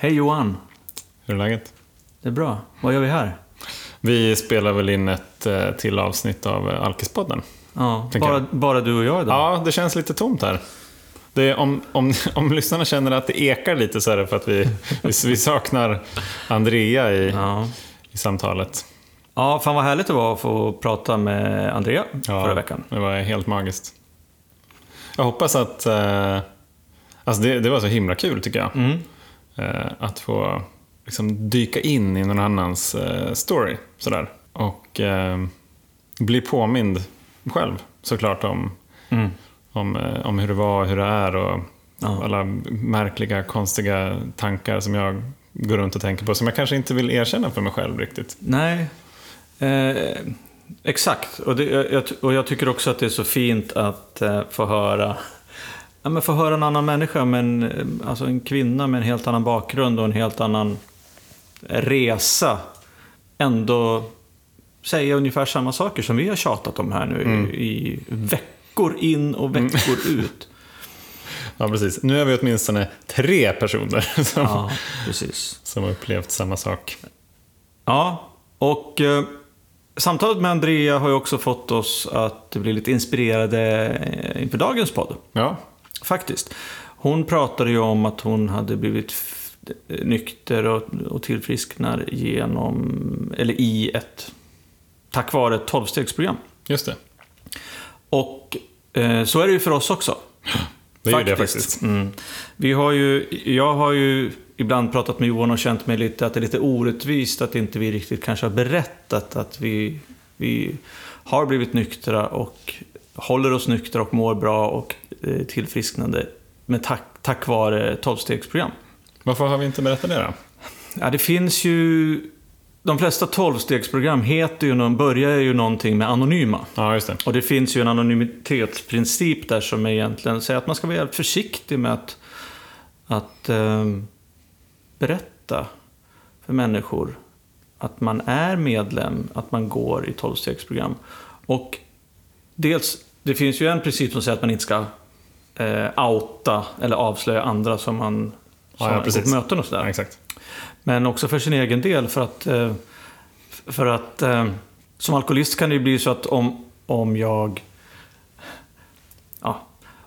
Hej Johan! Hur är läget? Det är bra. Vad gör vi här? Vi spelar väl in ett eh, till avsnitt av eh, Alkispodden. Ja, bara, bara du och jag idag? Ja, det känns lite tomt här. Det om, om, om lyssnarna känner att det ekar lite så är det för att vi, vi, vi saknar Andrea i, Ja. i samtalet. ja, fan vad härligt det var att få prata med Andrea Ja, förra veckan. Det var helt magiskt. Jag hoppas att... Eh, alltså det, det var så himla kul tycker jag. Mm. Eh, att få liksom, dyka in i någon annans eh, story. Sådär. Och eh, bli påmind själv såklart om, Mm. om, om hur det var och hur det är. Och Ja. alla märkliga, konstiga tankar som jag går runt och tänker på. Som jag kanske inte vill erkänna för mig själv riktigt. Nej, eh, exakt. Och, det, jag, jag- och jag tycker också att det är så fint att eh, få höra Ja, men få höra en annan människa, men, eh, alltså en kvinna med en helt annan bakgrund och en helt annan resa ändå säga ungefär samma saker som vi har tjatat om här nu Mm. i, veckor in och veckor ut. Ja, precis. Nu är vi åtminstone tre personer som, Ja, precis. som har upplevt samma sak. Ja, och eh, samtalet med Andrea har ju också fått oss att bli lite inspirerade eh, inför dagens podd. Ja, Faktiskt. Hon pratade ju om att hon hade blivit nykter och, och tillfrisknar genom, eller i ett, tack vare ett tolvstegsprogram. just det. Och eh, så är det ju för oss också. Det är ju det faktiskt. Mm. Vi har ju, jag har ju ibland pratat med Johan och känt mig lite att det är lite orättvist att inte vi riktigt kanske har berättat att vi, vi har blivit nyktra och håller oss nyktra och mår bra och eh, tillfrisknande med tack, tack vare tolvstegsprogram. Varför har vi inte berättat det då? Ja, det finns ju... De flesta tolvstegsprogram heter ju, någon, börjar ju någonting med anonyma. Ja, just det. Och det finns ju en anonymitetsprincip där som egentligen säger att man ska vara jävligt försiktig med att, att ehm, berätta för människor att man är medlem, att man går i tolvstegsprogram. Och dels, det finns ju en princip som säger att man inte ska eh, outa eller avslöja andra som man som Ja, ja, precis. möten och sådär. Ja, exakt. Men också för sin egen del för att, eh, för att eh, som alkoholist kan det ju bli så att om, om jag ja,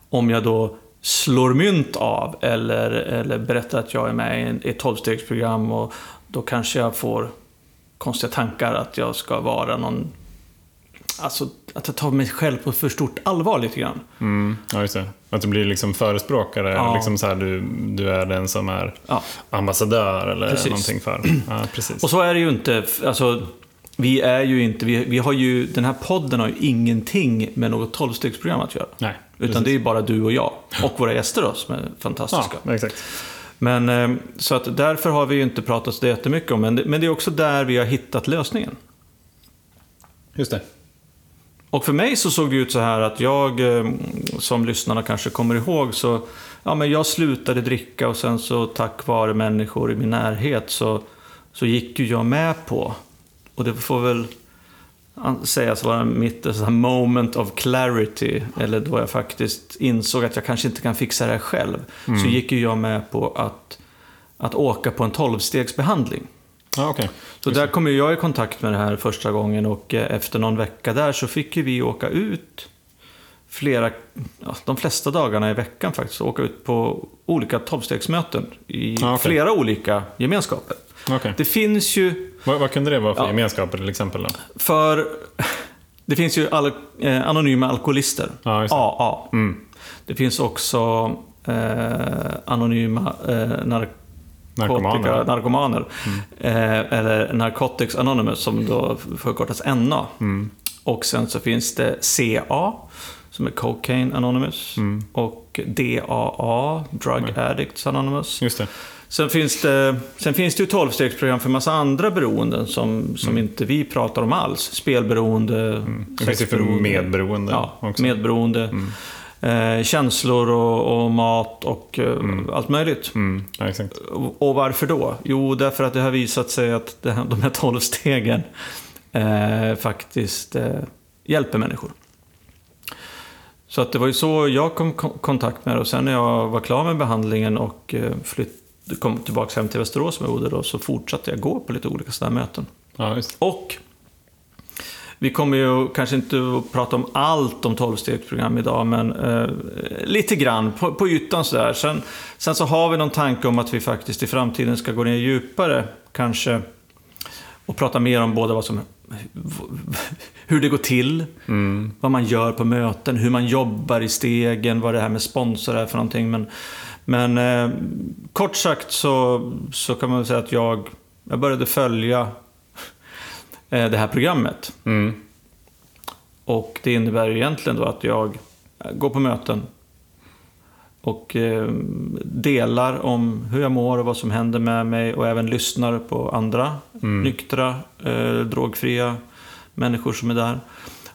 om jag då slår mynt av eller, eller berättar att jag är med i ett tolvstegsprogram och då kanske jag får konstiga tankar att jag ska vara någon Alltså att jag tar mig själv på för stort allvar lite grann. Mm, ja, just det. Att du blir liksom förespråkare. Ja. Liksom så här, du, du är den som är Ja. ambassadör eller Precis. någonting för. Ja, precis. Och så är det ju inte. Alltså, vi är ju inte, vi, vi har ju, den här podden har ju ingenting med något tolvstegsprogram att göra. Nej, Utan det är ju bara du och jag. Och våra gäster då, som är fantastiska. Ja, exakt. Men, eh, så att därför har vi ju inte pratat så jättemycket om, men det, men det är också där vi har hittat lösningen. Just det. Och för mig så såg det ut så här att jag, eh, som lyssnarna kanske kommer ihåg, så ja, men jag slutade dricka och sen så tack vare människor i min närhet så, så gick ju jag med på, och det får väl sägas vara mitt eh, så här moment of clarity, eller då jag faktiskt insåg att jag kanske inte kan fixa det här själv, så gick ju jag med på att, att åka på en tolvstegsbehandling. Ja, okej. Så där kom ju jag i kontakt med det här första gången och eh, efter någon vecka där så fick ju vi åka ut flera, ja, de flesta dagarna i veckan faktiskt, åka ut på olika tolvstegsmöten i Ja, okej. flera olika gemenskaper. Okej. Det finns ju Vad, vad kunde det vara för Ja. gemenskaper till exempel? Då? för, det finns ju al, eh, anonyma alkoholister, det. AA. Mm. Det finns också eh, anonyma eh, narkotika, Narkomaner? narkomaner. Eh, eller Narcotics Anonymous som då förkortas NA. Mm. Och sen så finns det CA som är Cocaine Anonymous. Mm. Och DAA, Drug Addicts Anonymous. Just det. Sen finns det, sen finns det ju tolvstegsprogram för massa andra beroenden som, som inte vi pratar om alls. Spelberoende, Mm. Det finns ju för medberoende Ja, också. medberoende. Eh, känslor och, och mat och eh, allt möjligt. Mm. Ja. Och och varför då? Jo, därför att det har visat sig att det här, de här tolv stegen eh, faktiskt eh, hjälper människor. Så att det var ju så jag kom i kontakt med det och sen när jag var klar med behandlingen och flytt, kom tillbaka hem till Västerås som jag bodde då, så fortsatte jag gå på lite olika sådana möten. Ja, Och vi kommer ju kanske inte att prata om allt om 12-stegsprogram idag, men eh, lite grann på, på ytan sådär. Sen, sen så har vi någon tanke om att vi faktiskt i framtiden ska gå ner djupare, kanske, och prata mer om både vad som, hur det går till, Mm. vad man gör på möten, hur man jobbar i stegen, vad det här med sponsor är för någonting. Men, men eh, kort sagt så, så kan man säga att jag, jag började följa det här programmet. Mm. Och det innebär ju egentligen då att jag går på möten och eh, delar om hur jag mår och vad som händer med mig och även lyssnar på andra nyktra, eh, drogfria människor som är där.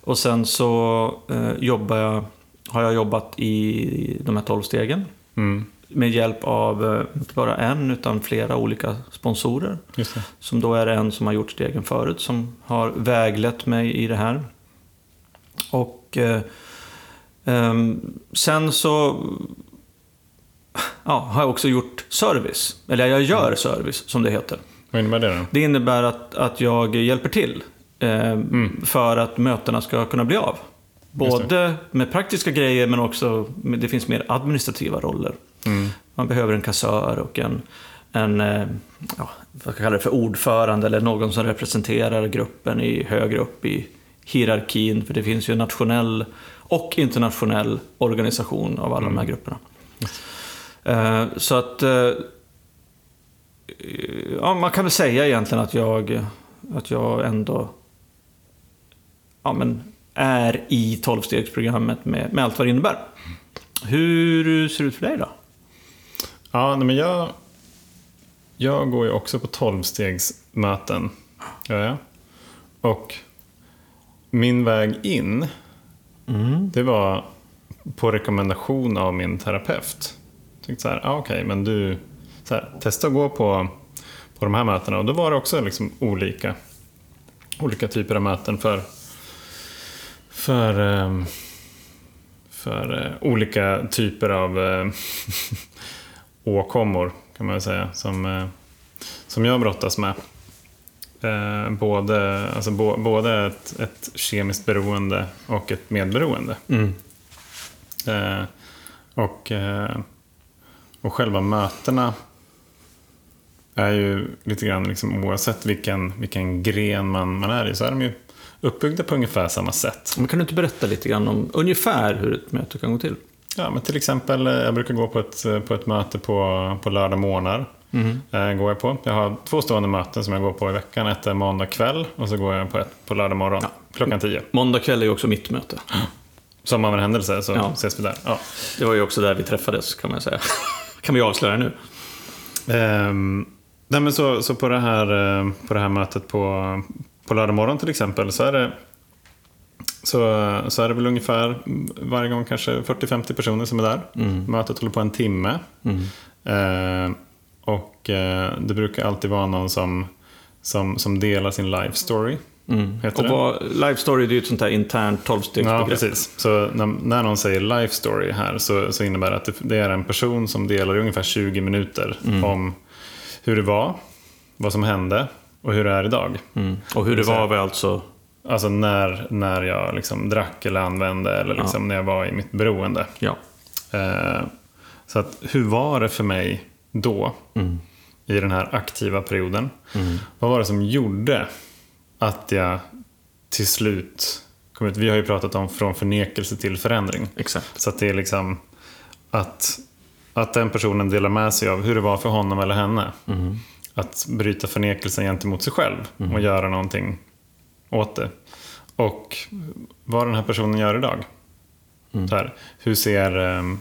Och sen så eh, jobbar jag, har jag jobbat i de här 12 stegen Mm. Med hjälp av eh, inte bara en utan flera olika sponsorer. Som då är en som har gjort stegen förut, som har väglett mig i det här. Och eh, ehm, sen så ja, har jag också gjort service. Eller jag gör service, som det heter. Vad innebär det då? Det innebär att, att jag hjälper till eh, för att mötena ska kunna bli av. Både med praktiska grejer men också, med, det finns mer administrativa roller. Mm. Man behöver en kassör och en, en eh, ja, vad kalla det för, ordförande eller någon som representerar gruppen i, högre upp i hierarkin. För det finns ju en nationell och internationell organisation av alla de här grupperna. Eh, Så att eh, ja, man kan väl säga egentligen att jag, att jag ändå ja, men är i tolvstegsprogrammet med, med allt vad det innebär. Hur ser det ut för dig då? Ja, men jag, jag går ju också på tolvstegsmöten. Gör jag. Och min väg in, det var på rekommendation av min terapeut. Jag tänkte så här, ah, okej, men du, så här, testa att gå på, på de här mötena. Och då var det också liksom olika, olika typer av möten för, för, ehm, för eh, olika typer av eh, åkommor kan man säga. Som, eh, som jag brottas med. Eh, både, alltså, bo, både ett, ett kemiskt beroende och ett medberoende. Eh, och, och själva mötena är ju lite grann, liksom, oavsett vilken, vilken gren man, man är i, så är de ju uppbyggda på ungefär samma sätt. Men kan du inte berätta lite grann om ungefär hur ett möte kan gå till? Ja, men till exempel, eh, jag brukar gå på ett, eh, på ett möte på, på lördag morgnar. Eh, går jag, på. jag har två stående möten som jag går på i veckan. Ett är måndag kväll och så går jag på ett på lördag morgon klockan tio. Måndag kväll är ju också mitt möte. Som av en händelse så Ja. ses vi där. Ja. Det var ju också där vi träffades kan man säga. kan vi avslöja nu. Ehm, nej, men så, så på, det här, på det här mötet på, på lördag morgon till exempel så är det så, så är det väl ungefär varje gång kanske 40-50 personer som är där. Mötet håller på en timme. Ehm, och eh, det brukar alltid vara någon som, som, som delar sin life story. Heter Och vad, Live Story det är ju ett sånt här internt Ja, tolvstegsbegrepp. precis. Så när, när någon säger life story här så, så innebär det att det, det är en person som delar i ungefär 20 minuter om hur det var, vad som hände och hur det är idag. Mm. Och hur det var var alltså... Alltså när, när jag liksom drack eller använde eller liksom när jag var i mitt beroende. Ja. Eh, så att, hur var det för mig då i den här aktiva perioden? Vad var det som gjorde att jag till slut kom ut? Vi har ju pratat om från förnekelse till förändring. Exakt. Så att det är liksom att, att den personen delar med sig av hur det var för honom eller henne. Att bryta förnekelsen gentemot sig själv och göra någonting åt det. Och vad den här personen gör idag. Så här, hur, ser, ehm,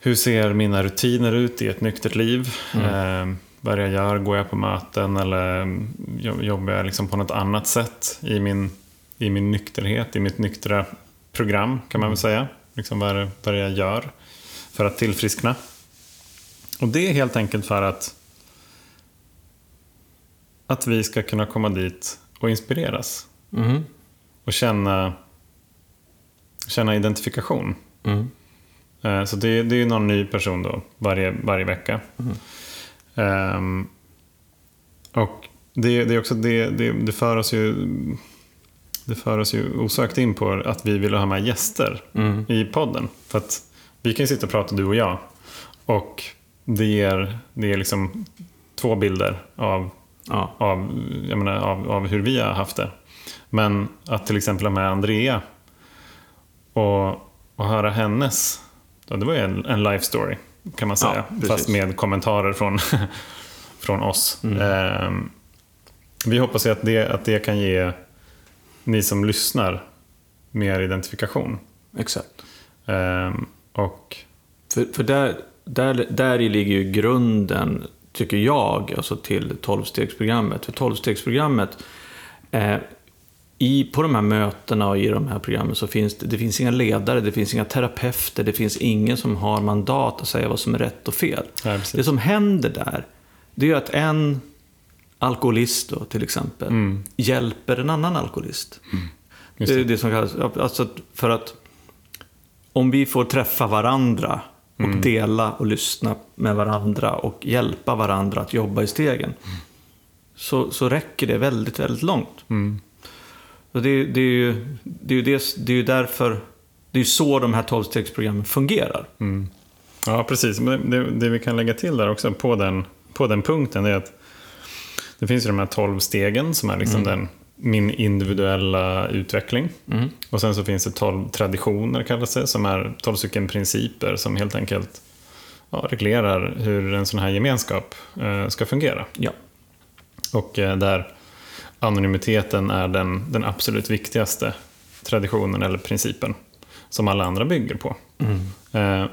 hur ser mina rutiner ut i ett nyktert liv? Ehm, vad är det jag gör? Går jag på möten eller ehm, jo- jobbar jag liksom på något annat sätt i min, i min nykterhet, i mitt nyktra program kan man väl säga. Liksom vad, är vad jag gör för att tillfriskna? Och det är helt enkelt för att, att vi ska kunna komma dit och inspireras. Och känna, känna identifikation. Mm. Eh, Så det, det är ju någon ny person då varje, varje vecka. Ehm, och det, det är också det, det, det för oss ju det för oss ju osökt in på att vi vill ha med gäster i podden. För att vi kan ju sitta och prata du och jag. Och det ger, det ger liksom två bilder av, Ja. av, jag menar, av, av hur vi har haft det. Men att till exempel ha med Andrea och, och höra hennes, ja, det var ju en, en life story kan man säga. Ja, fast med kommentarer från, från oss. Ehm, vi hoppas att det, att det kan ge ni som lyssnar mer identifikation. Exakt. Ehm, och För, för där, där, där ligger ju grunden, tycker jag, alltså till 12-stegsprogrammet. För 12-stegsprogrammet, eh, i, på de här mötena och i de här programmen så finns det, det finns inga ledare, det finns inga terapeuter, det finns ingen som har mandat att säga vad som är rätt och fel. Ja, det som händer där, det är att en alkoholist då, till exempel, hjälper en annan alkoholist. Just Det är det som kallas, alltså för att om vi får träffa varandra och dela och lyssna med varandra och hjälpa varandra att jobba i stegen. Så, så räcker det väldigt, väldigt långt. Och det, det, är ju, det, är ju det, det är ju därför, det är ju så de här tolvstegsprogrammen fungerar. Ja, precis. Men det, det vi kan lägga till där också på den, på den punkten är att det finns ju de här 12 stegen som är liksom den, min individuella utveckling. Och sen så finns det 12 traditioner kallas det, som är 12 stycken principer som helt enkelt ja, reglerar hur en sån här gemenskap eh, ska fungera. Ja. Och eh, där anonymiteten är den, den absolut viktigaste traditionen eller principen som alla andra bygger på. Eh,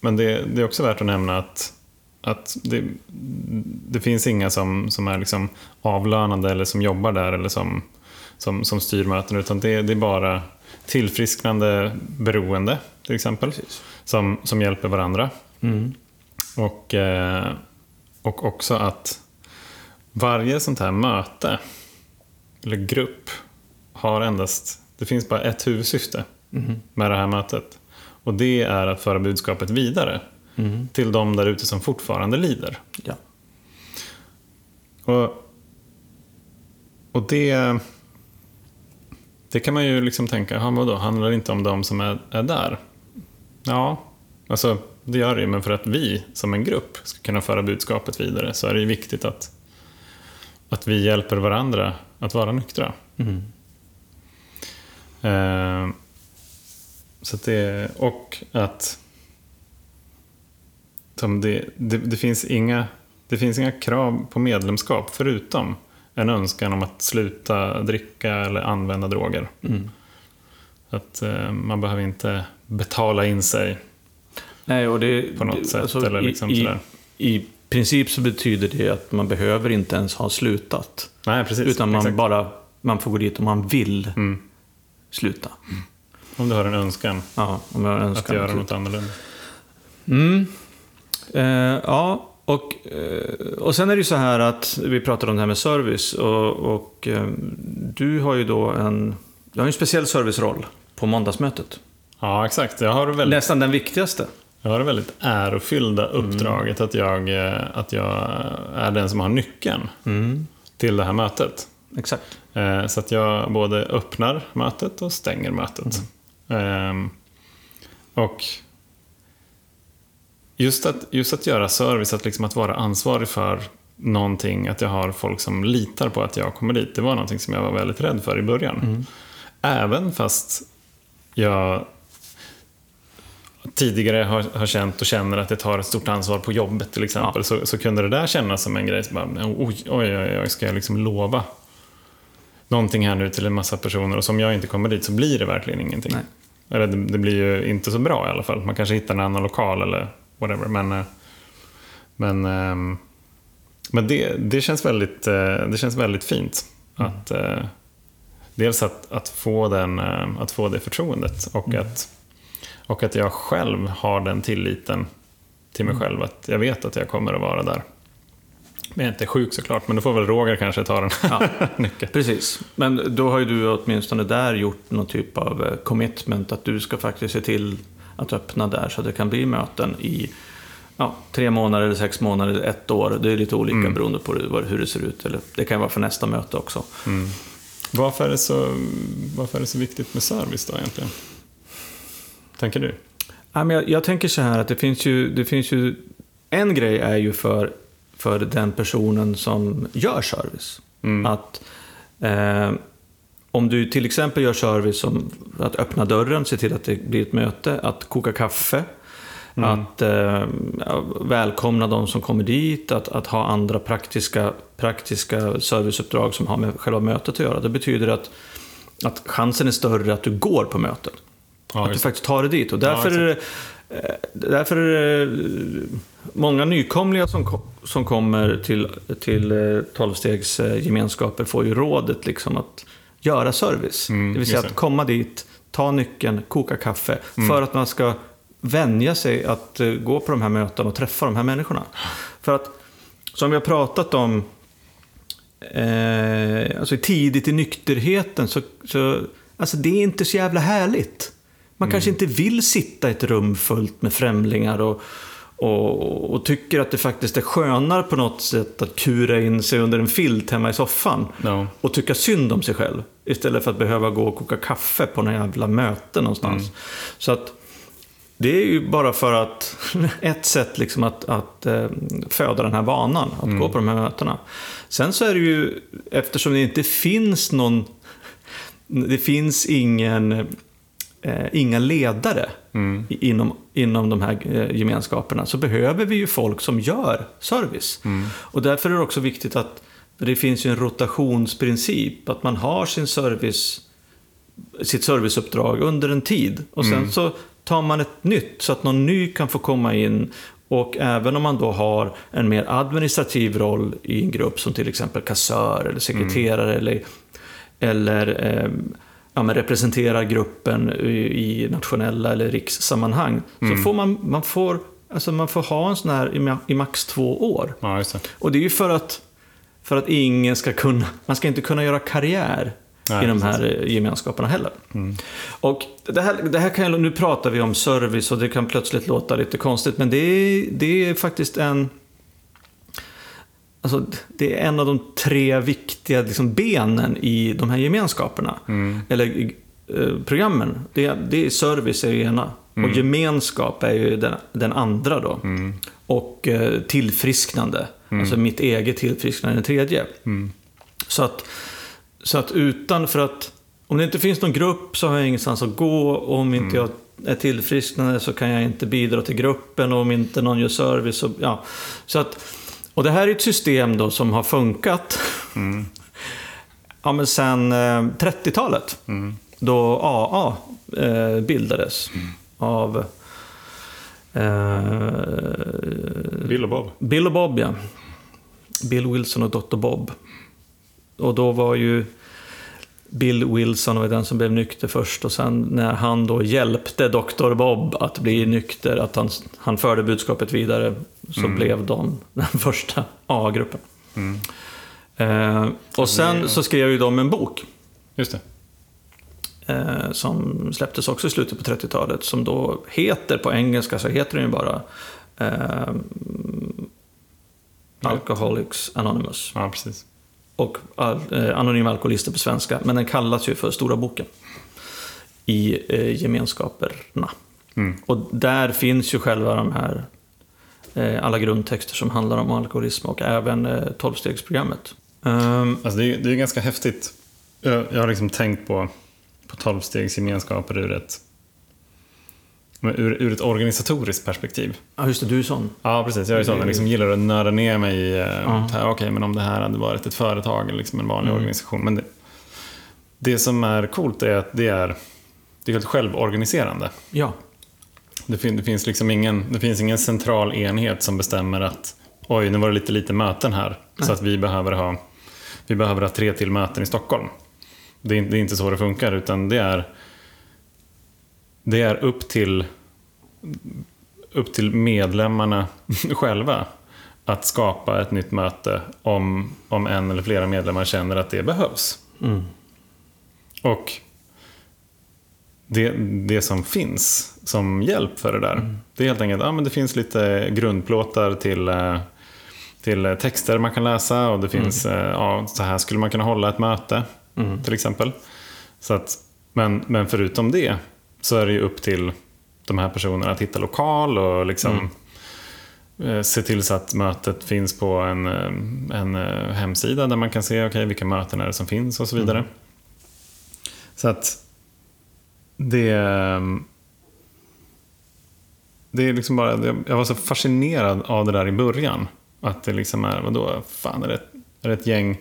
men det, det är också värt att nämna att, att det, det finns inga som, som är liksom avlönade eller som jobbar där eller som, som, som styr möten utan det, det är bara tillfrisknande beroende till exempel som, som hjälper varandra. Och, eh, och också att varje sånt här möte eller grupp har endast, det finns bara ett huvudsyfte med det här mötet. Och det är att föra budskapet vidare till de där ute som fortfarande lider. ja. Och, och det, det kan man ju liksom tänka, ja, men vadå, handlar det inte om de som är, är där? Ja, alltså det gör det ju, men för att vi som en grupp ska kunna föra budskapet vidare så är det ju viktigt att, att vi hjälper varandra att vara nyktra. Eh, så att det, och att som det, det, det, finns inga, det finns inga krav på medlemskap förutom en önskan om att sluta dricka eller använda droger. Att eh, man behöver inte betala in sig. Nej, och det, På något det- sätt, eller liksom i, sådär. i, I princip så betyder det att man behöver inte ens ha slutat. Nej, precis. Utan man exakt. bara man får gå dit om man vill Mm. sluta. Om du har en önskan Ja, om jag önskar att göra något. något annorlunda. Mm. Eh, ja, och, eh, och sen är det ju så här att vi pratade om det här med service. Och, och eh, du har ju då en, du har en speciell serviceroll på måndagsmötet. Ja, exakt. Jag har väldigt, Nästan den viktigaste. jag har det väldigt ärofyllda uppdraget att, jag, eh, att jag är den som har nyckeln till det här mötet. Exakt. Så att jag både öppnar mötet och stänger mötet. Ehm, Och just att, just att göra service, att, liksom att vara ansvarig för någonting, att jag har folk som litar på att jag kommer dit. Det var någonting som jag var väldigt rädd för i början. Även fast jag tidigare har, har känt och känner att jag tar ett stort ansvar på jobbet till exempel, Ja. så, så kunde det där kännas som en grej som bara, oj, oj, oj, oj, ska jag liksom lova någonting här nu till en massa personer och som jag inte kommer dit så blir det verkligen ingenting. Nej. Eller det, det blir ju inte så bra i alla fall. Man kanske hittar en annan lokal eller whatever. Men, eh, men, ehm, men det, det, känns väldigt, eh, det känns väldigt fint. Att, eh, dels att, att, få den, att få det förtroendet och, att, och att jag själv har den tilliten till mig själv. Att jag vet att jag kommer att vara där. Men jag är inte sjuk såklart, men då får väl Roger kanske ta den Ja. nyckeln. Precis. Men då har ju du åtminstone där gjort någon typ av commitment att du ska faktiskt se till att öppna där så att det kan bli möten i ja, tre månader, eller sex månader, eller ett år. Det är lite olika Mm. beroende på hur det ser ut. Eller det kan vara för nästa möte också. Varför är, det så, varför är det så viktigt med service då egentligen? Tänker du? Ja, men jag, jag tänker så här att det finns ju, det finns ju en grej är ju för, för den personen som gör service. Att eh, om du till exempel gör service som att öppna dörren, se till att det blir ett möte, att koka kaffe, att eh, välkomna de som kommer dit, att, att ha andra praktiska, praktiska serviceuppdrag som har med själva mötet att göra. Det betyder att, att chansen är större att du går på mötet. Ja, att du faktiskt tar det dit. Och därför, Ja, är det, eh, därför är det eh, många nykomlingar som, som kommer till, till eh, 12-stegsgemenskaper får ju rådet liksom att göra service. Mm, det vill säga att komma dit, ta nyckeln, koka kaffe. För att man ska vänja sig att eh, gå på de här mötena och träffa de här människorna. För att, som vi har pratat om eh, alltså tidigt i nykterheten så, så alltså det är inte så jävla härligt. Man kanske inte vill sitta i ett rum fullt med främlingar och, och, och tycker att det faktiskt är skönare på något sätt att kura in sig under en filt hemma i soffan Ja. och tycka synd om sig själv. Istället för att behöva gå och koka kaffe på någon jävla möte någonstans. Så att det är ju bara för att ett sätt liksom att, att eh, föda den här vanan, att gå på de här mötena. Sen så är det ju, eftersom det inte finns någon, det finns ingen, eh, inga ledare i- inom, inom de här eh, gemenskaperna, så behöver vi ju folk som gör service. Och därför är det också viktigt att, det finns ju en rotationsprincip, att man har sin service sitt serviceuppdrag under en tid. Och sen så tar man ett nytt så att någon ny kan få komma in. Och även om man då har en mer administrativ roll i en grupp som till exempel kassör eller sekreterare eller, eller eh, ja, men representerar gruppen i, i nationella eller rikssammanhang. Så får man, man, får, alltså man får ha en sån här i, ma- i max två år. Ja, det. Och det är ju för att, för att ingen ska kunna, man ska inte kunna göra karriär Nej, i de precis. här eh, gemenskaperna heller. Och det här, det här kan jag, nu pratar vi om service och det kan plötsligt låta lite konstigt, men det är, det är faktiskt en Alltså, det är en av de tre viktiga liksom, benen i de här gemenskaperna. Eller eh, programmen. Det, det är service är det ena. Och gemenskap är ju den, den andra då. Och eh, tillfrisknande. Alltså mitt eget tillfrisknande den tredje. Så att, så att utan, för att om det inte finns någon grupp så har jag ingenstans att gå. Och om inte jag är tillfrisknande så kan jag inte bidra till gruppen. Och om inte någon gör service så, ja. Så att, och det här är ett system då som har funkat. ja, men sen eh, 30-talet. Då AA eh, bildades. Av eh, Bill och Bob. Bill och Bob, ja. Bill Wilson och Dr. Bob. Och då var ju Bill Wilson var den som blev nykter först och sen när han då hjälpte Dr. Bob att bli nykter, att han, han förde budskapet vidare, så blev de den första A-gruppen. Eh, och sen så skrev ju de en bok Just det. eh, som släpptes också i slutet på 30-talet som då heter, på engelska så heter den ju bara eh, Alcoholics Anonymous. Ja, precis. Och eh, Anonyma Alkoholister på svenska. Men den kallas ju för Stora boken. I eh, gemenskaperna. Och där finns ju själva de här eh, alla grundtexter som handlar om alkoholism och även eh, 12-stegsprogrammet. Ehm, Alltså det, är, det är ganska häftigt. Jag, jag har liksom tänkt på, på tolvstegsgemenskaper ur ett, ur, ur ett organisatoriskt perspektiv. Ja, just det, du är sån. Ja, precis. Jag är sån. Jag liksom gillar att nörda ner mig i, här, okej, men om det här hade varit ett företag eller liksom en vanlig Mm. organisation. Men det, det som är coolt är att det är, det är helt självorganiserande. Ja. Det, fin, det, finns liksom ingen, det finns ingen central enhet som bestämmer att oj, nu var det lite lite möten här. Så att vi behöver, ha, vi behöver ha tre till möten i Stockholm. Det är, det är inte så det funkar, utan det är, det är upp, till, upp till medlemmarna själva att skapa ett nytt möte om, om en eller flera medlemmar känner att det behövs. Mm. Och det, det som finns som hjälp för det där. Mm. Det är helt enkelt, ja men det finns lite grundplåtar till, eh, till texter man kan läsa och det finns, Mm. ja så här skulle man kunna hålla ett möte till exempel. Så att, men, men förutom det så är det ju upp till de här personerna att hitta lokal och liksom Mm. eh, se till så att mötet finns på en, eh, en eh, hemsida där man kan se okay, vilka möten är det som finns och så vidare. Så att det, ehm, det är liksom bara, jag var så fascinerad av det där i början. Att det liksom är, vadå, fan är det, är det ett gäng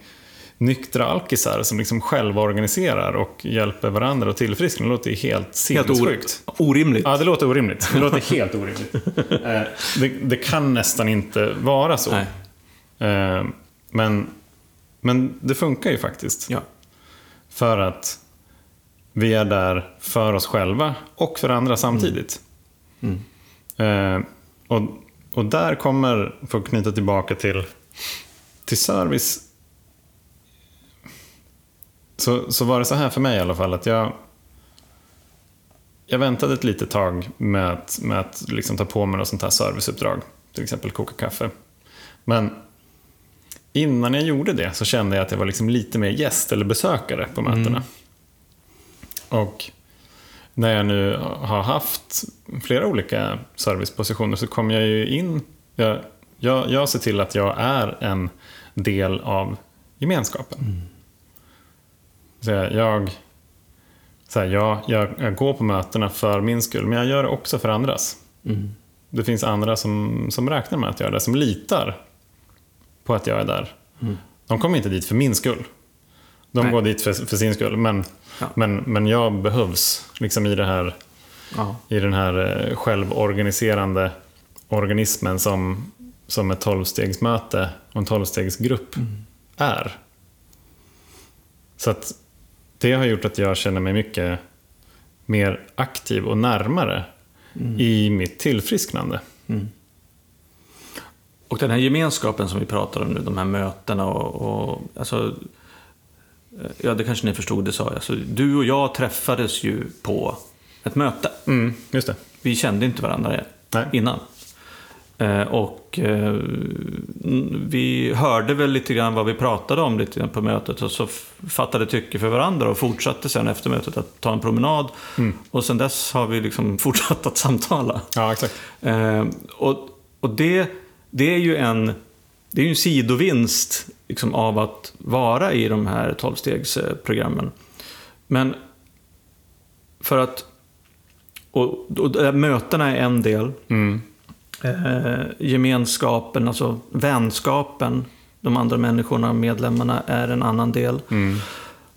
nyktra alkisar som liksom själva organiserar och hjälper varandra och tillfrisknar? Det låter ju helt Helt sinnessjukt. or- orimligt. Ja, det låter orimligt. Det låter helt orimligt. Eh, det, det kan nästan inte vara så. Nej. Eh, men, men det funkar ju faktiskt. Ja. För att vi är där för oss själva och för andra samtidigt. Mm. Eh, och, och där kommer, för att knyta tillbaka till, till service, så, så var det så här för mig i alla fall att jag, jag väntade ett litet tag med att, med att liksom ta på mig något sånt här serviceuppdrag. Till exempel koka kaffe. Men innan jag gjorde det så kände jag att jag var liksom lite mer gäst eller besökare på mötena. Och när jag nu har haft flera olika servicepositioner så kommer jag ju in. Jag, jag, jag ser till att jag är en del av gemenskapen. Så jag, jag, så här, jag, jag, jag går på mötena för min skull, men jag gör det också för andras. Mm. Det finns andra som, som räknar med att göra det, som litar på att jag är där. De kommer inte dit för min skull. De Nej. går dit för, för sin skull, men, Ja. men, men jag behövs liksom i, det här, Ja. i den här eh, självorganiserande organismen som, som ett tolvstegsmöte och en tolvstegsgrupp är. Så att det har gjort att jag känner mig mycket mer aktiv och närmare i mitt tillfrisknande. Och den här gemenskapen som vi pratar om nu, de här mötena och, och alltså, ja det kanske ni förstod, det sa jag. Så du och jag träffades ju på ett möte. Mm, just det. Vi kände inte varandra Nej. innan. Eh, och eh, vi hörde väl lite grann vad vi pratade om lite grann på mötet och så fattade tycke för varandra och fortsatte sen efter mötet att ta en promenad. Och sen dess har vi liksom fortsatt att samtala. Ja, exakt. Eh, och och det, det är ju en, det är en sidovinst liksom, av att vara i de här tolvstegsprogrammen. Men för att... Och, och mötena är en del. Mm. Eh, gemenskapen, alltså vänskapen, de andra människorna, medlemmarna, är en annan del. Mm.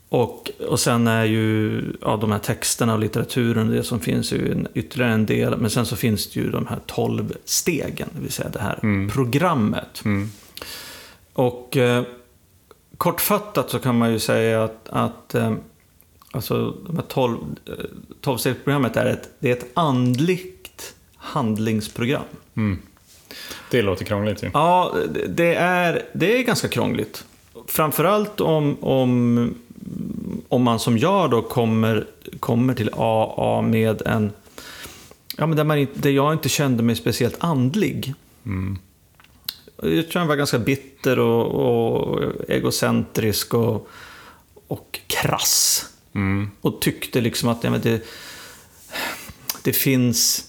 Och, och sen är ju ja, de här texterna och litteraturen, det som finns ju en, ytterligare en del. Men sen så finns det ju de här tolv stegen, det vill säga det här programmet. Mm. Och eh, kortfattat så kan man ju säga att, att eh, alltså, de här tolv, eh, tolvstegsprogrammet är ett, det är ett andligt handlingsprogram. Mm. Det låter krångligt ju. Ja, det- är, det är ganska krångligt. Framförallt om, om, om man som jag då kommer, kommer till AA med en... Ja, men där, man där jag inte kände mig speciellt andlig. Jag tror jag var ganska bitter och, och egocentrisk och, och krass. Mm. Och tyckte liksom att ja, men det, det finns...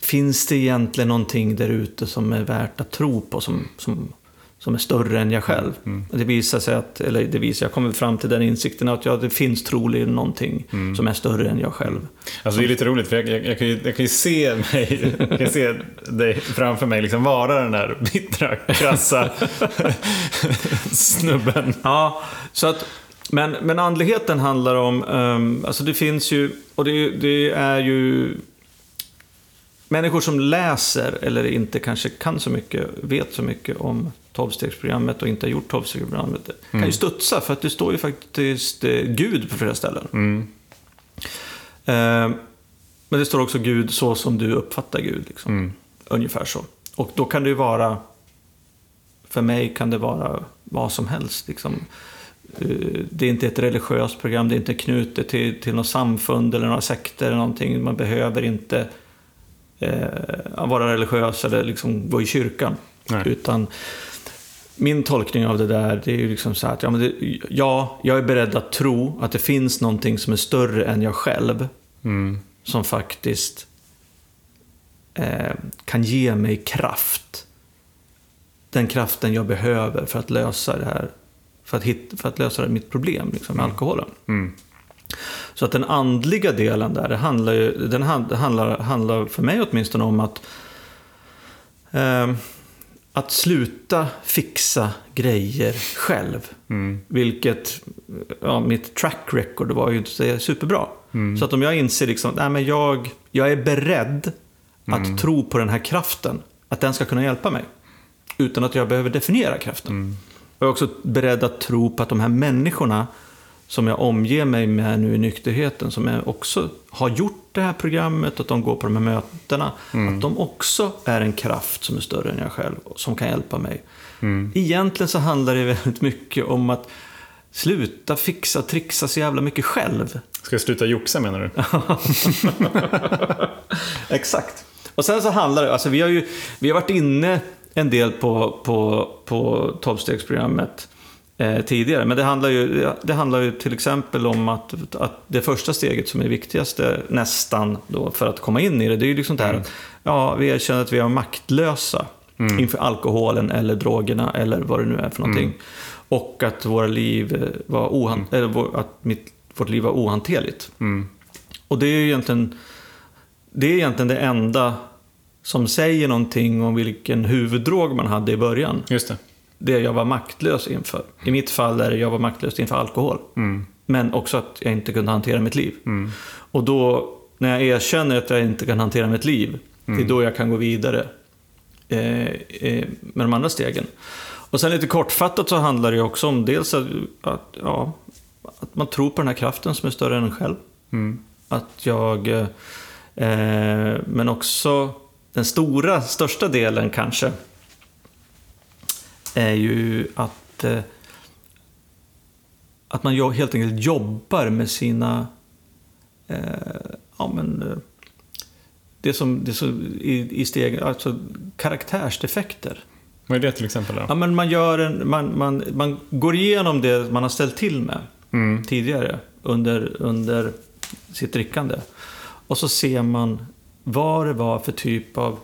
Finns det egentligen någonting där ute som är värt att tro på, som, som, som är större än jag själv? Och Det visar sig att, eller det visar, jag kommer fram till den insikten att ja, det finns troligen någonting som är större än jag själv. Alltså det är lite roligt för jag, jag, jag, kan, ju, jag kan ju se mig, jag kan se dig framför mig liksom vara den där bittra, krassa snubben. Ja, så att, men, men andligheten handlar om, um, alltså det finns ju, och det, det är ju människor som läser eller inte kanske kan så mycket, vet så mycket om tolvstegsprogrammet och inte har gjort tolvstegsprogrammet kan ju studsa för att det står ju faktiskt eh, Gud på flera ställen. Mm. Eh, men det står också Gud så som du uppfattar Gud. Liksom. Mm. Ungefär så. Och då kan det ju vara, för mig kan det vara vad som helst. Liksom. eh, det är inte ett religiöst program, det är inte knutet till, till något samfund eller några sekter eller någonting. Man behöver inte eh, vara religiös eller liksom gå i kyrkan. Nej. Utan min tolkning av det där, det är ju liksom så att ja, men det, ja, jag är beredd att tro att det finns någonting som är större än jag själv. Mm. Som faktiskt eh, kan ge mig kraft. Den kraften jag behöver för att lösa det här. För att, hitta, för att lösa mitt problem liksom, med alkoholen. Mm. Så att den andliga delen där, det handlar, ju, den hand- handlar, handlar för mig åtminstone om att eh, att sluta fixa grejer själv. Mm. Vilket, ja, mitt track record var ju inte superbra. Så att om jag inser liksom, nej men jag, jag är beredd att tro på den här kraften, att den ska kunna hjälpa mig. Utan att jag behöver definiera kraften. Och jag är också beredd att tro på att de här människorna som jag omger mig med nu i nykterheten, som jag också har gjort det här programmet, att de går på de här mötena, att de också är en kraft som är större än jag själv, som kan hjälpa mig. Egentligen så handlar det väldigt mycket om att sluta fixa, trixa så jävla mycket själv. Ska jag sluta joxa menar du? Exakt. Och sen så handlar det, alltså vi har ju vi har varit inne en del på, på, på tolvstegsprogrammet eh, tidigare. Men det handlar, ju, det handlar ju till exempel om att, att det första steget som är det viktigaste nästan då för att komma in i det, det är ju liksom det här att ja, vi erkänner att vi är maktlösa inför alkoholen eller drogerna eller vad det nu är för någonting. Och att våra liv eh, var ohan- eller vår, att mitt, vårt liv var ohanterligt. Mm. Och det är ju egentligen det, är egentligen det enda som säger någonting om vilken huvuddrog man hade i början. Just det. Det jag var maktlös inför. I mitt fall är det jag var maktlös inför alkohol. Men också att jag inte kunde hantera mitt liv. Och då, när jag erkänner att jag inte kan hantera mitt liv, det är då jag kan gå vidare eh, eh, med de andra stegen. Och sen lite kortfattat så handlar det också om dels att, att, ja, att man tror på den här kraften som är större än en själv. Att jag... Eh, men också den stora, största delen kanske är ju att, eh, att man helt enkelt jobbar med sina... Eh, ja, men, eh, det som, det som i, i steg, alltså karaktärsdefekter. Vad är det till exempel då? Ja, men man, gör en, man, man, man går igenom det man har ställt till med Mm. tidigare under, under sitt drickande. Och så ser man vad det var för typ av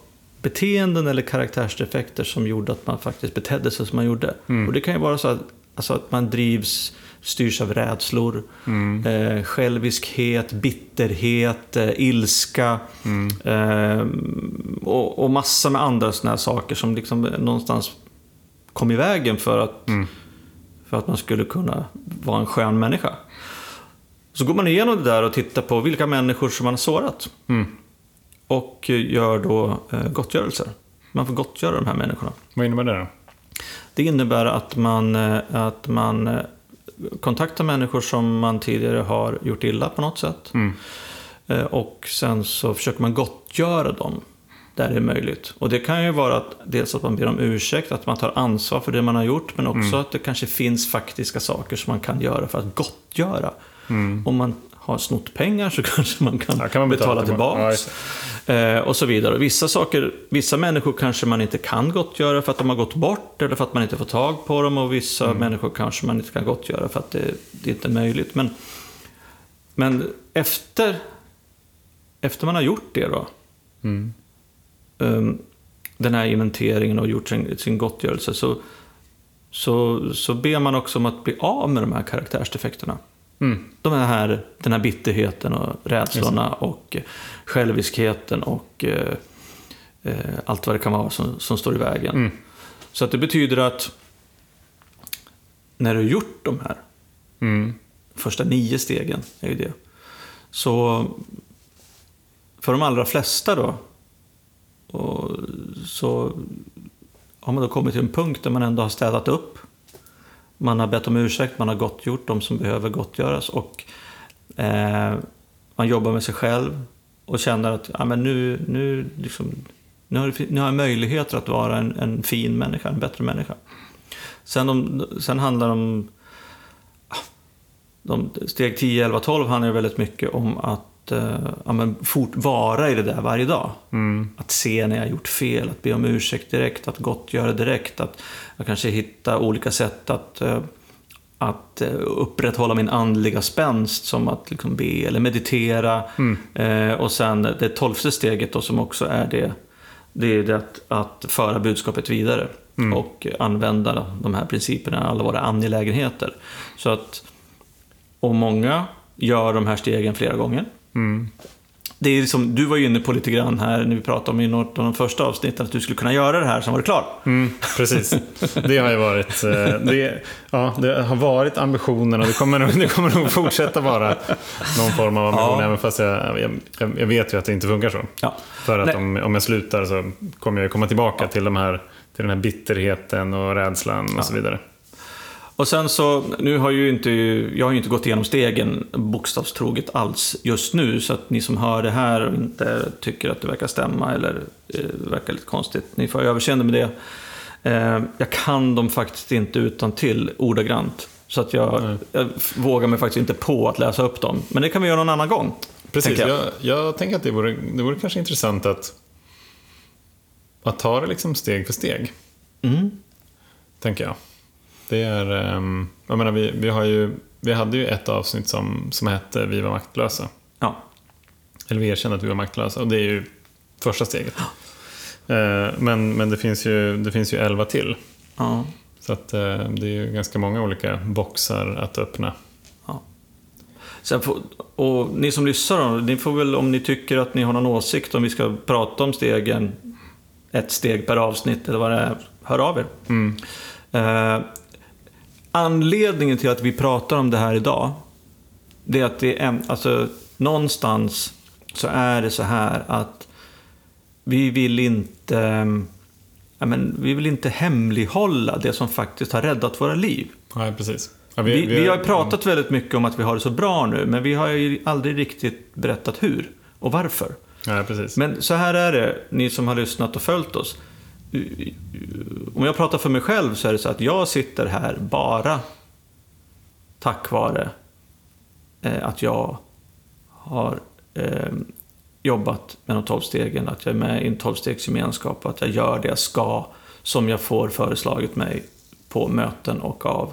beteenden eller karaktärsdefekter som gjorde att man faktiskt betedde sig som man gjorde. Och det kan ju vara så att, alltså att man drivs, styrs av rädslor, eh, själviskhet, bitterhet, eh, ilska eh, och, och massa med andra sådana här saker som liksom någonstans kom i vägen för att, för att man skulle kunna vara en skön människa. Så går man igenom det där och tittar på vilka människor som man har sårat. Och gör då eh, gottgörelser. Man får gottgöra de här människorna. Vad innebär det då? Det innebär att man, eh, att man eh, kontaktar människor som man tidigare har gjort illa på något sätt. Eh, Och sen så försöker man gottgöra dem där det är möjligt. Och det kan ju vara att, dels att man ber om ursäkt, att man tar ansvar för det man har gjort, men också att det kanske finns faktiska saker som man kan göra för att gottgöra. Om man har snott pengar så kanske man kan, Ja, kan man betala betala. Ja, tillbaka. eh, och så vidare. Vissa, saker, vissa människor kanske man inte kan gottgöra för att de har gått bort eller för att man inte får tag på dem. Och vissa Mm. människor kanske man inte kan gottgöra för att det, det inte är möjligt. Men, men efter, efter man har gjort det då, Mm. um, den här inventeringen och gjort sin, sin gottgörelse, så, så, så ber man också om att bli av med de här karaktärsdefekterna. Mm. De här, den här bitterheten och rädslorna och eh, själviskheten och eh, eh, allt vad det kan vara som, som står i vägen. Mm. Så att det betyder att när du har gjort de här Mm. första nio stegen, är ju det. Så för de allra flesta då, och så har man då kommit till en punkt där man ändå har städat upp. Man har bett om ursäkt, man har gottgjort de som behöver gottgöras och eh, man jobbar med sig själv och känner att ja, men nu, nu, liksom, nu, har, nu har jag möjligheter att vara en, en fin människa, en bättre människa. Sen, om, sen handlar det om de, steg 10, 11, 12 handlar väldigt mycket om att eh, ja, men fort vara i det där varje dag. Att se när jag gjort fel, att be om ursäkt direkt, att gottgöra direkt, att jag kanske hitta olika sätt att eh, att eh, upprätthålla min andliga spänst som att liksom be eller meditera. Eh, och sen det tolfte steget då som också är det, det är det att, att föra budskapet vidare. Och använda de här principerna i alla våra angelägenheter. Så att om många gör de här stegen flera gånger. Det är liksom, du var ju inne på lite grann här när vi pratade om i något av de första avsnitten att du skulle kunna göra det här, sen var det klar. Mm, precis. Det har ju varit, eh, det, ja, det har varit ambitionen och det kommer, nog, det kommer nog fortsätta vara någon form av ambition. Ja. Även fast jag, jag, jag vet ju att det inte funkar så. Ja. För att Nej. om, om jag slutar så kommer jag komma tillbaka till, de här, till den här bitterheten och rädslan och så vidare. Och sen så, nu har ju inte, jag har ju inte gått igenom stegen bokstavstroget alls just nu, så att ni som hör det här och inte tycker att det verkar stämma eller eh, verkar lite konstigt, ni får ha överseende med det. Eh, jag kan dem faktiskt inte utan till ordagrant. Så att jag, jag vågar mig faktiskt inte på att läsa upp dem. Men det kan vi göra någon annan gång. Precis, tänker jag. Jag, tänker att det vore, det vore kanske intressant att, att ta det liksom steg för steg. Mm. Tänker jag. Det är, ehm, jag menar, vi, vi, har ju, vi hade ju ett avsnitt som, som hette Vi var maktlösa. Ja. Eller vi erkände att vi var maktlösa och det är ju första steget. Eh, Men, men det, finns ju, det finns ju elva till. ja. Så att, eh, det är ju ganska många olika boxar att öppna. Sen får, och ni som lyssnar då, ni får väl om ni tycker att ni har någon åsikt om vi ska prata om stegen, ett steg per avsnitt eller vad det är, hör av er. Eh, anledningen till att vi pratar om det här idag, det är att det är, alltså någonstans så är det så här att vi vill inte, ja, men, vi vill inte hemlighålla det som faktiskt har räddat våra liv. Nej, precis. Ja, Vi, vi har pratat väldigt mycket om att vi har det så bra nu, men vi har ju aldrig riktigt berättat hur och varför. Nej, precis. Men så här är det, ni som har lyssnat och följt oss. Om jag pratar för mig själv så är det så att jag sitter här bara tack vare eh, att jag har eh, jobbat med de tolv stegen, att jag är med i en tolvstegsgemenskap och att jag gör det jag ska som jag får föreslaget mig på möten och av,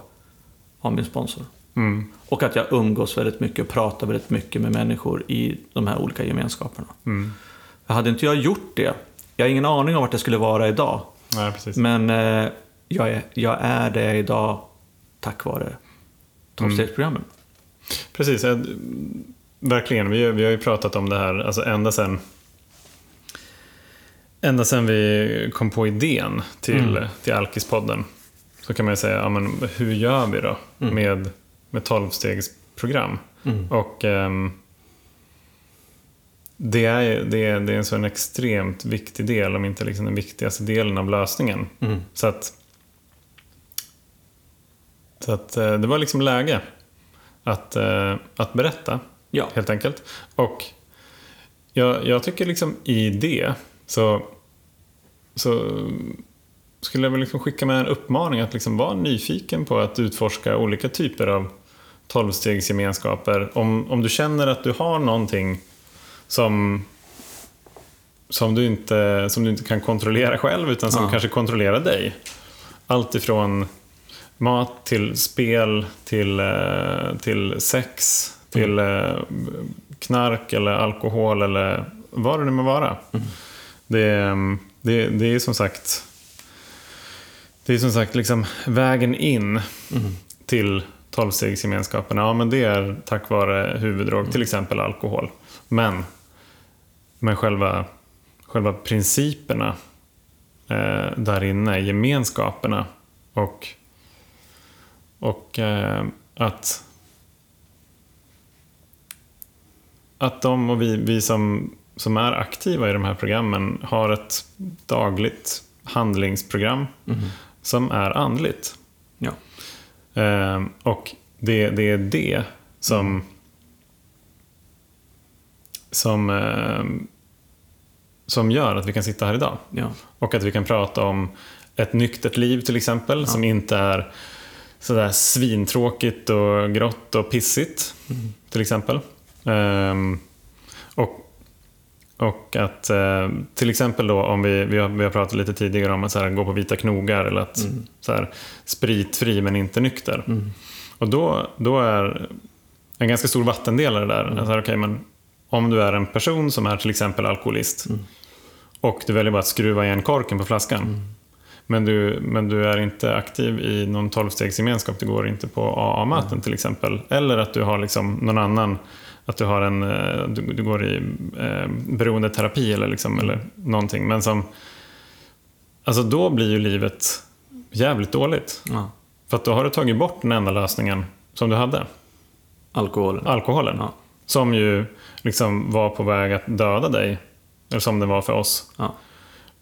av min sponsor. Mm. Och att jag umgås väldigt mycket och pratar väldigt mycket med människor i de här olika gemenskaperna. Mm. Hade inte jag gjort det, jag har ingen aning om vart jag skulle vara idag, Nej, precis. men eh, jag, är, jag är det idag tack vare tolvstegsprogrammen. Precis, eh, verkligen. Vi, vi har ju pratat om det här alltså ända sedan Ända sedan vi kom på idén till, till Alkispodden så kan man ju säga, ja, men hur gör vi då med, med 12-stegsprogram? Och ehm, det, är, det, är, det är en så en extremt viktig del, om inte liksom den viktigaste delen av lösningen. Mm. Så att, så att eh, det var liksom läge att, eh, att berätta, Ja. helt enkelt. Och jag, jag tycker liksom i det så, så skulle jag väl liksom skicka med en uppmaning att liksom vara nyfiken på att utforska olika typer av tolvstegsgemenskaper. Om, om du känner att du har någonting som, som, du inte, som du inte kan kontrollera själv utan som Ja. kanske kontrollerar dig. Allt ifrån mat till spel till, eh, till sex till eh, knark eller alkohol eller vad det nu må vara. Det, det, det är som sagt det är som sagt liksom vägen in till tolvstegsgemenskapen. Ja, men det är tack vare huvuddrog, till exempel alkohol. Men, men själva, själva principerna eh, där inne, gemenskaperna och, och eh, att att de och vi, vi som, som är aktiva i de här programmen har ett dagligt handlingsprogram som är andligt. Ja. Eh, och det, det är det som som, eh, som gör att vi kan sitta här idag. Ja. Och att vi kan prata om ett nyktert liv till exempel, som inte är sådär svintråkigt och grått och pissigt. Till exempel. Ehm, och, och att eh, till exempel då om vi, vi, har, vi har pratat lite tidigare om att så här, gå på vita knogar eller att så här, spritfri men inte nykter. Och då, då är en ganska stor vattendelare där. Mm. Alltså, okay, men om du är en person som är till exempel alkoholist Mm. och du väljer bara att skruva igen korken på flaskan. Mm. Men, du, men du är inte aktiv i någon tolvstegsgemenskap, du går inte på AA-möten Mm. till exempel. Eller att du har liksom någon annan, att du, har en, eh, du, du går i eh, beroendeterapi eller, liksom, eller någonting. Men som, alltså då blir ju livet jävligt dåligt. Ja. För att då har du tagit bort den enda lösningen som du hade, Alkoholen. alkoholen. Ja. Som ju liksom var på väg att döda dig, eller som det var för oss. Ja.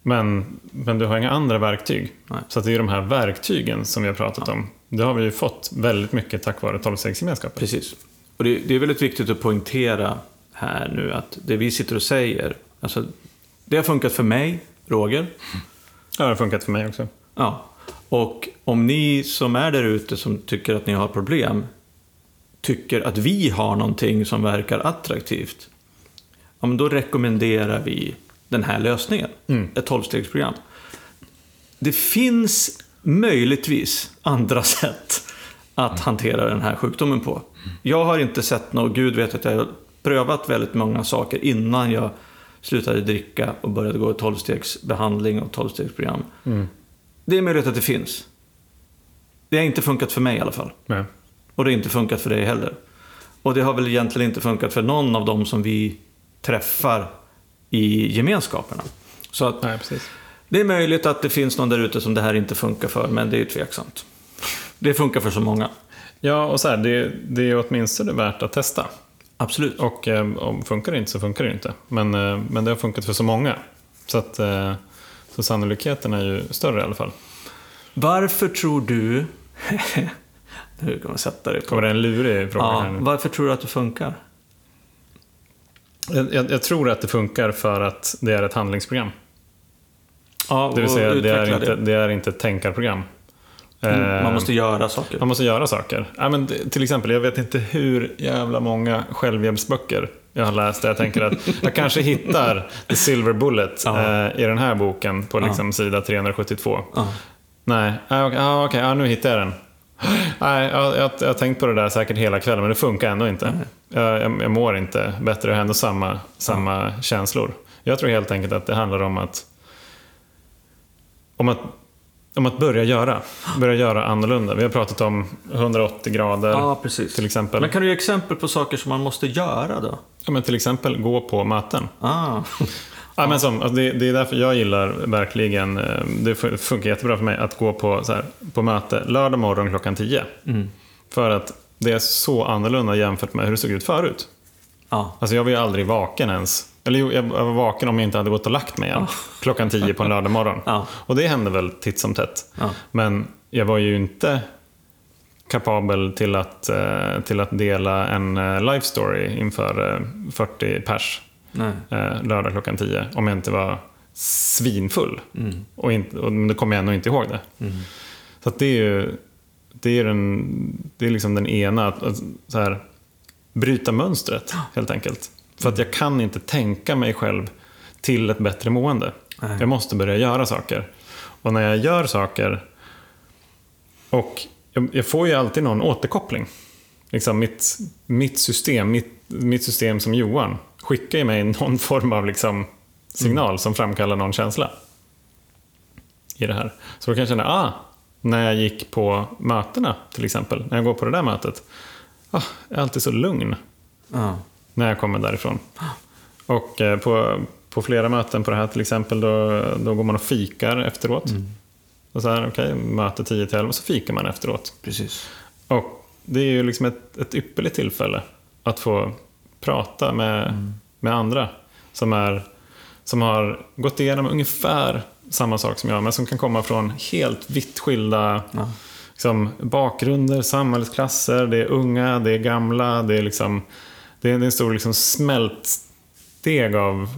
Men, men du har inga andra verktyg. Nej. Så det är de här verktygen som vi har pratat om. Det har vi ju fått väldigt mycket tack vare tolvstegsgemenskapen. Precis. Och det, det är väldigt viktigt att poängtera här nu att det vi sitter och säger, alltså, det har funkat för mig, Roger. Ja, det har funkat för mig också. Ja. Och om ni som är där ute som tycker att ni har problem, tycker att vi har någonting som verkar attraktivt, ja, men då rekommenderar vi den här lösningen. Ett tolvstegsprogram. Det finns möjligtvis andra sätt att hantera den här sjukdomen på. Jag har inte sett något, Gud vet att jag har prövat väldigt många saker innan jag slutade dricka och började gå tolvstegsbehandling och tolvstegsprogram. Det är möjligt att det finns. Det har inte funkat för mig i alla fall. Nej. Och det har inte funkat för dig heller. Och det har väl egentligen inte funkat för någon av dem som vi träffar i gemenskaperna. Så att Nej, det är möjligt att det finns någon där ute som det här inte funkar för, men det är tveksamt. Det funkar för så många. Ja, och så här, det, det är åtminstone värt att testa. Absolut. Och eh, om funkar det inte så funkar det inte. Men, eh, men det har funkat för så många. Så, att, eh, så sannolikheten är ju större i alla fall. Varför tror du... nu kommer jag sätta dig på... Kommer det en lurig fråga Ja, varför tror du att det funkar? Jag, jag, jag tror att det funkar för att det är ett handlingsprogram. Ja, Det vill säga, det är, inte, det är inte ett tänkarprogram. Mm, Eh, Man måste göra saker. Man måste göra saker. Ja, men det- till exempel, jag vet inte hur jävla många självhjälpsböcker jag har läst. där Jag tänker att jag kanske hittar the silver bullet eh, i den här boken på liksom sida 372. Ja. Nej, ah, okej, ah, okej, ah, nu hittar jag den. Nej, jag, jag, jag har tänkt på det där säkert hela kvällen, men det funkar ändå inte. Jag, jag, jag mår inte bättre, jag har ändå samma, samma känslor. Jag tror helt enkelt att det handlar om att, om att om att börja göra. Börja göra annorlunda. Vi har pratat om 180 grader Ja, till exempel. Men kan du ge exempel på saker som man måste göra då? Ja, men till exempel gå på möten. Ah. Ja, men som, alltså det, det är därför jag gillar verkligen, eh, det fun- funkar jättebra för mig att gå på, så här, på möte lördag morgon klockan 10. För att det är så annorlunda jämfört med hur det såg ut förut. Ja. Alltså jag var ju aldrig vaken ens. Eller jo, jag var vaken om jag inte hade gått och lagt mig igen. Klockan 10 på en lördag morgon. Ja. Och det hände väl titt som tätt. Ja. Men jag var ju inte kapabel till att, eh, till att dela en eh, life story inför eh, 40 pers Nej. eh, lördag klockan 10 om jag inte var svinfull. Mm. Och, inte, och då kommer jag ändå inte ihåg det. Så att det är ju det är, den, det är liksom den ena, att, att så här, bryta mönstret helt enkelt. För att jag kan inte tänka mig själv till ett bättre mående. Nej. Jag måste börja göra saker. Och när jag gör saker och jag, jag får ju alltid någon återkoppling. Liksom mitt, mitt system, mitt, mitt system som Johan, skickar ju mig någon form av liksom signal som framkallar någon känsla. I det här. Så då kan jag känna, ah, när jag gick på mötena till exempel, när jag går på det där mötet, ah, jag är alltid så lugn Ja. när jag kommer därifrån. Och eh, på, på flera möten på det här till exempel, då, då går man och fikar efteråt. Och så här, okej, möte 10 till 11, så fikar man efteråt. Precis. Och det är ju liksom ett, ett ypperligt tillfälle att få prata med, med andra som, är, som har gått igenom ungefär samma sak som jag, men som kan komma från helt vitt skilda Ja. liksom, bakgrunder, samhällsklasser, det är unga, det är gamla, det är liksom det är en stor liksom smältsteg av,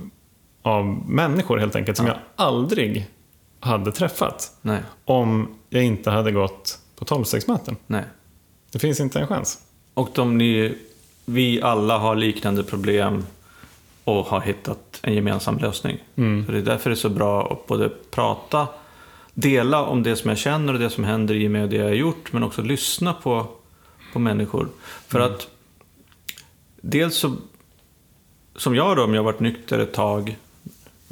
av människor helt enkelt som jag aldrig hade träffat Nej. om jag inte hade gått på tolvstegsmöten. Nej. Det finns inte en chans. Och de ni, vi alla har liknande problem och har hittat en gemensam lösning. Så det är därför det är så bra att både prata, dela om det som jag känner och det som händer i mig och det jag har gjort, men också lyssna på, på människor. För att dels så, som jag då, om jag har varit nykter ett tag,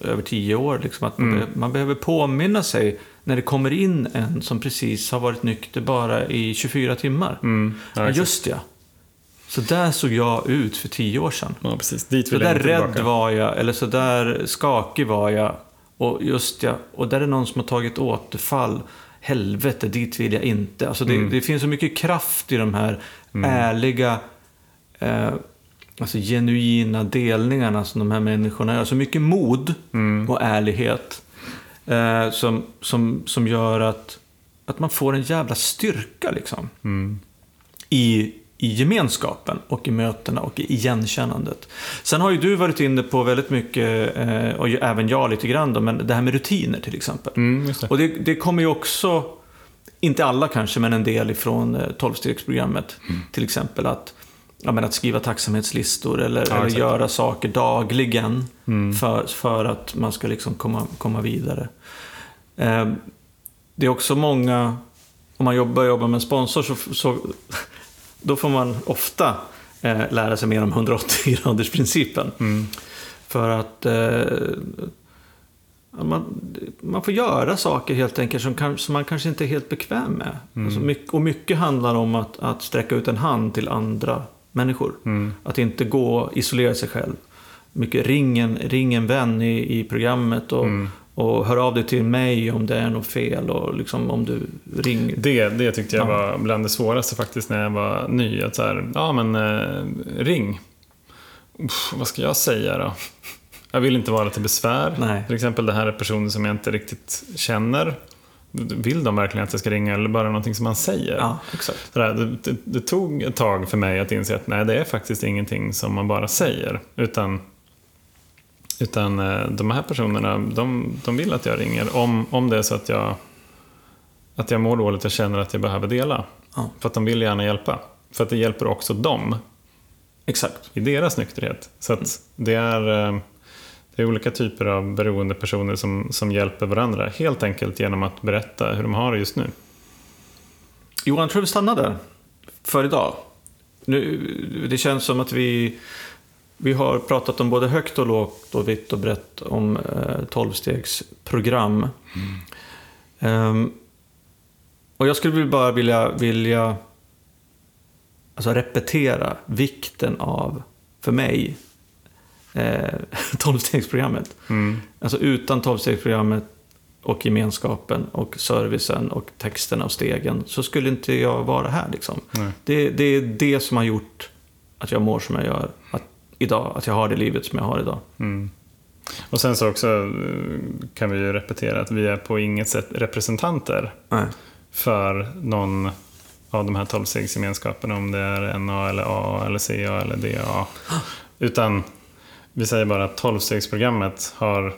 över tio år, liksom, att man, be- man behöver påminna sig när det kommer in en som precis har varit nykter bara i 24 timmar. Mm. Ja, just ja. Så där såg jag ut för tio år sedan. ja, precis. Dit Så där rädd tillbaka. var jag, eller så där skakig var jag. Och just ja, och där är någon som har tagit återfall. Helvete, dit vill jag inte. Alltså det, Mm. det finns så mycket kraft i de här ärliga, eh, alltså genuina delningarna som de här människorna gör. Så mycket mod Mm. och ärlighet eh, som, som, som gör att, att man får en jävla styrka liksom Mm. i, i gemenskapen och i mötena och i igenkännandet. Sen har ju du varit inne på väldigt mycket, eh, och även jag lite grann, då, men det här med rutiner till exempel. Mm, det. Och det, det kommer ju också, inte alla kanske, men en del ifrån eh, 12-stegsprogrammet. Till exempel att, ja, men att skriva tacksamhetslistor eller, eller exakt. göra saker dagligen för, för att man ska liksom komma, komma vidare. Eh, det är också många, om man jobbar, jobbar med en sponsor så, så då får man ofta eh, lära sig mer om 180-gradersprincipen. För att eh, man, man får göra saker helt enkelt som, kan, som man kanske inte är helt bekväm med. Alltså mycket, och mycket handlar om att, att sträcka ut en hand till andra människor. Att inte gå isolera sig själv. Mycket ring en, ring en vän i, i programmet och, och hör av dig till mig om det är något fel. Och liksom om du ringer. Det, det tyckte jag Ja. var bland det svåraste faktiskt när jag var ny. Att så här, ja men eh, ring. Uff, vad ska jag säga då? Jag vill inte vara till besvär. Nej. Till exempel det här är personer som jag inte riktigt känner. Vill de verkligen att jag ska ringa eller bara någonting som man säger? Ja, exakt. Sådär, det, det, det tog ett tag för mig att inse att nej, det är faktiskt ingenting som man bara säger. Utan, utan eh, de här personerna, de, de vill att jag ringer. Om, om det är så att jag, att jag mår dåligt och känner att jag behöver dela. Ja. För att de vill gärna hjälpa. För att det hjälper också dem Exakt. i deras nykterhet. Så att det är, eh, det är olika typer av beroende personer som, som hjälper varandra. Helt enkelt genom att berätta hur de har det just nu. Johan, tror vi stannar där för idag. Nu, det känns som att vi, vi har pratat om både högt och lågt och vitt och brett om eh, 12-stegsprogram. Ehm, och jag skulle bara vilja, vilja alltså repetera vikten av, för mig, eh, 12-stegsprogrammet. Mm. Alltså utan 12-stegsprogrammet och gemenskapen och servicen och texterna och stegen så skulle inte jag vara här. Liksom. Det, det är det som har gjort att jag mår som jag gör att, idag. Att jag har det livet som jag har idag. Mm. Och sen så också eh, kan vi ju repetera att vi är på inget sätt representanter Nej. för någon av de här tolvstegsgemenskaperna, om det är NA eller AA eller CA eller DA. Utan vi säger bara att tolvstegsprogrammet har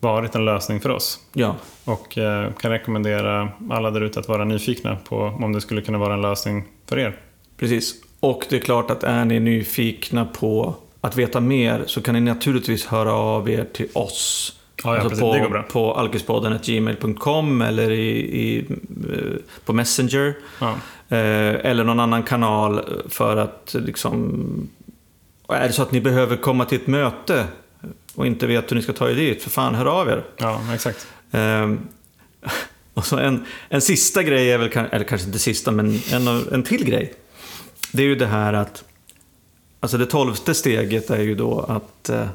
varit en lösning för oss. Ja, Och eh, kan rekommendera alla där ute att vara nyfikna på om det skulle kunna vara en lösning för er. precis. Och det är klart att är ni nyfikna på att veta mer så kan ni naturligtvis höra av er till oss. Ja, ja, precis. på, Det går bra. på alkispodden.gmail.com eller i, i, eh, på Messenger. Ja. Eh, eller någon annan kanal för att liksom... Är det så att ni behöver komma till ett möte och inte vet hur ni ska ta er dit, för fan hör av er. ja, exakt. Eh, och så en, en sista grej är väl, eller kanske inte sista, men en, en till grej. Det är ju det här att, alltså det tolfte steget är ju då att eh,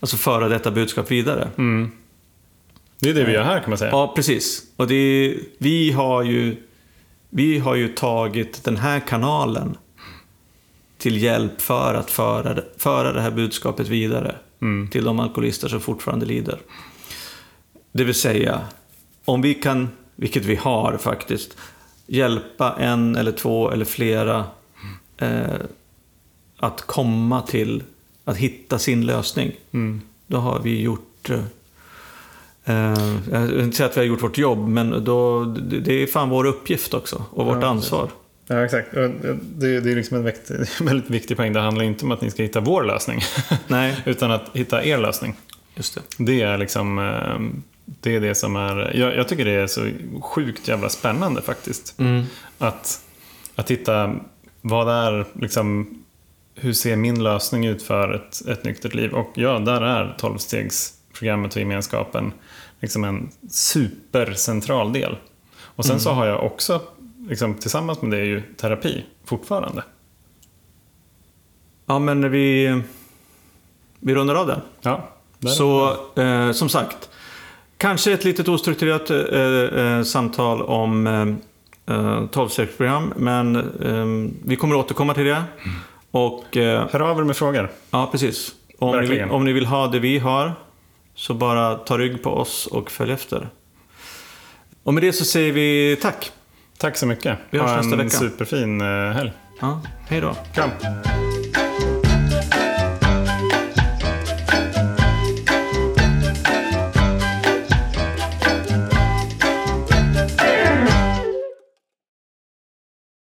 alltså föra detta budskap vidare. Mm. Det är det vi gör här kan man säga. Ja, precis. Och det är, vi, har ju, vi har ju tagit den här kanalen till hjälp för att föra, föra det här budskapet vidare Mm. till de alkoholister som fortfarande lider. Det vill säga, om vi kan, vilket vi har faktiskt, hjälpa en eller två eller flera eh, att komma till, att hitta sin lösning. Mm. Då har vi gjort, eh, Eh, jag vill inte säga att vi har gjort vårt jobb, men då, det är fan vår uppgift också. Och vårt Ja, ansvar. Ja, exakt. Och Det, det är liksom en väldigt viktig poäng. Det handlar inte om att ni ska hitta vår lösning, Nej, utan att hitta er lösning. just det. Det är liksom eh, det är det som är, jag, jag tycker det är så sjukt jävla spännande faktiskt. Mm. Att, att hitta vad är liksom, hur ser min lösning ut för ett, ett nyktert liv? Och ja, där är 12-stegsprogrammet och gemenskapen liksom en supercentral del. Och sen så har jag också, liksom, tillsammans med det, ju terapi fortfarande. Ja, men vi, vi rundar av det. Ja. Så eh, som sagt, kanske ett litet ostrukturerat eh, eh, samtal om eh, eh, 12-stegsprogram, men eh, vi kommer återkomma till det. Och eh, Hör av er med frågor. ja, precis. Om ni, vill, om ni vill ha det vi har, så bara ta rygg på oss och följ efter. Och med det så säger vi tack. Tack så mycket. Vi hörs ha nästa en vecka. superfin eh, helg. Ja, hej då. Kram!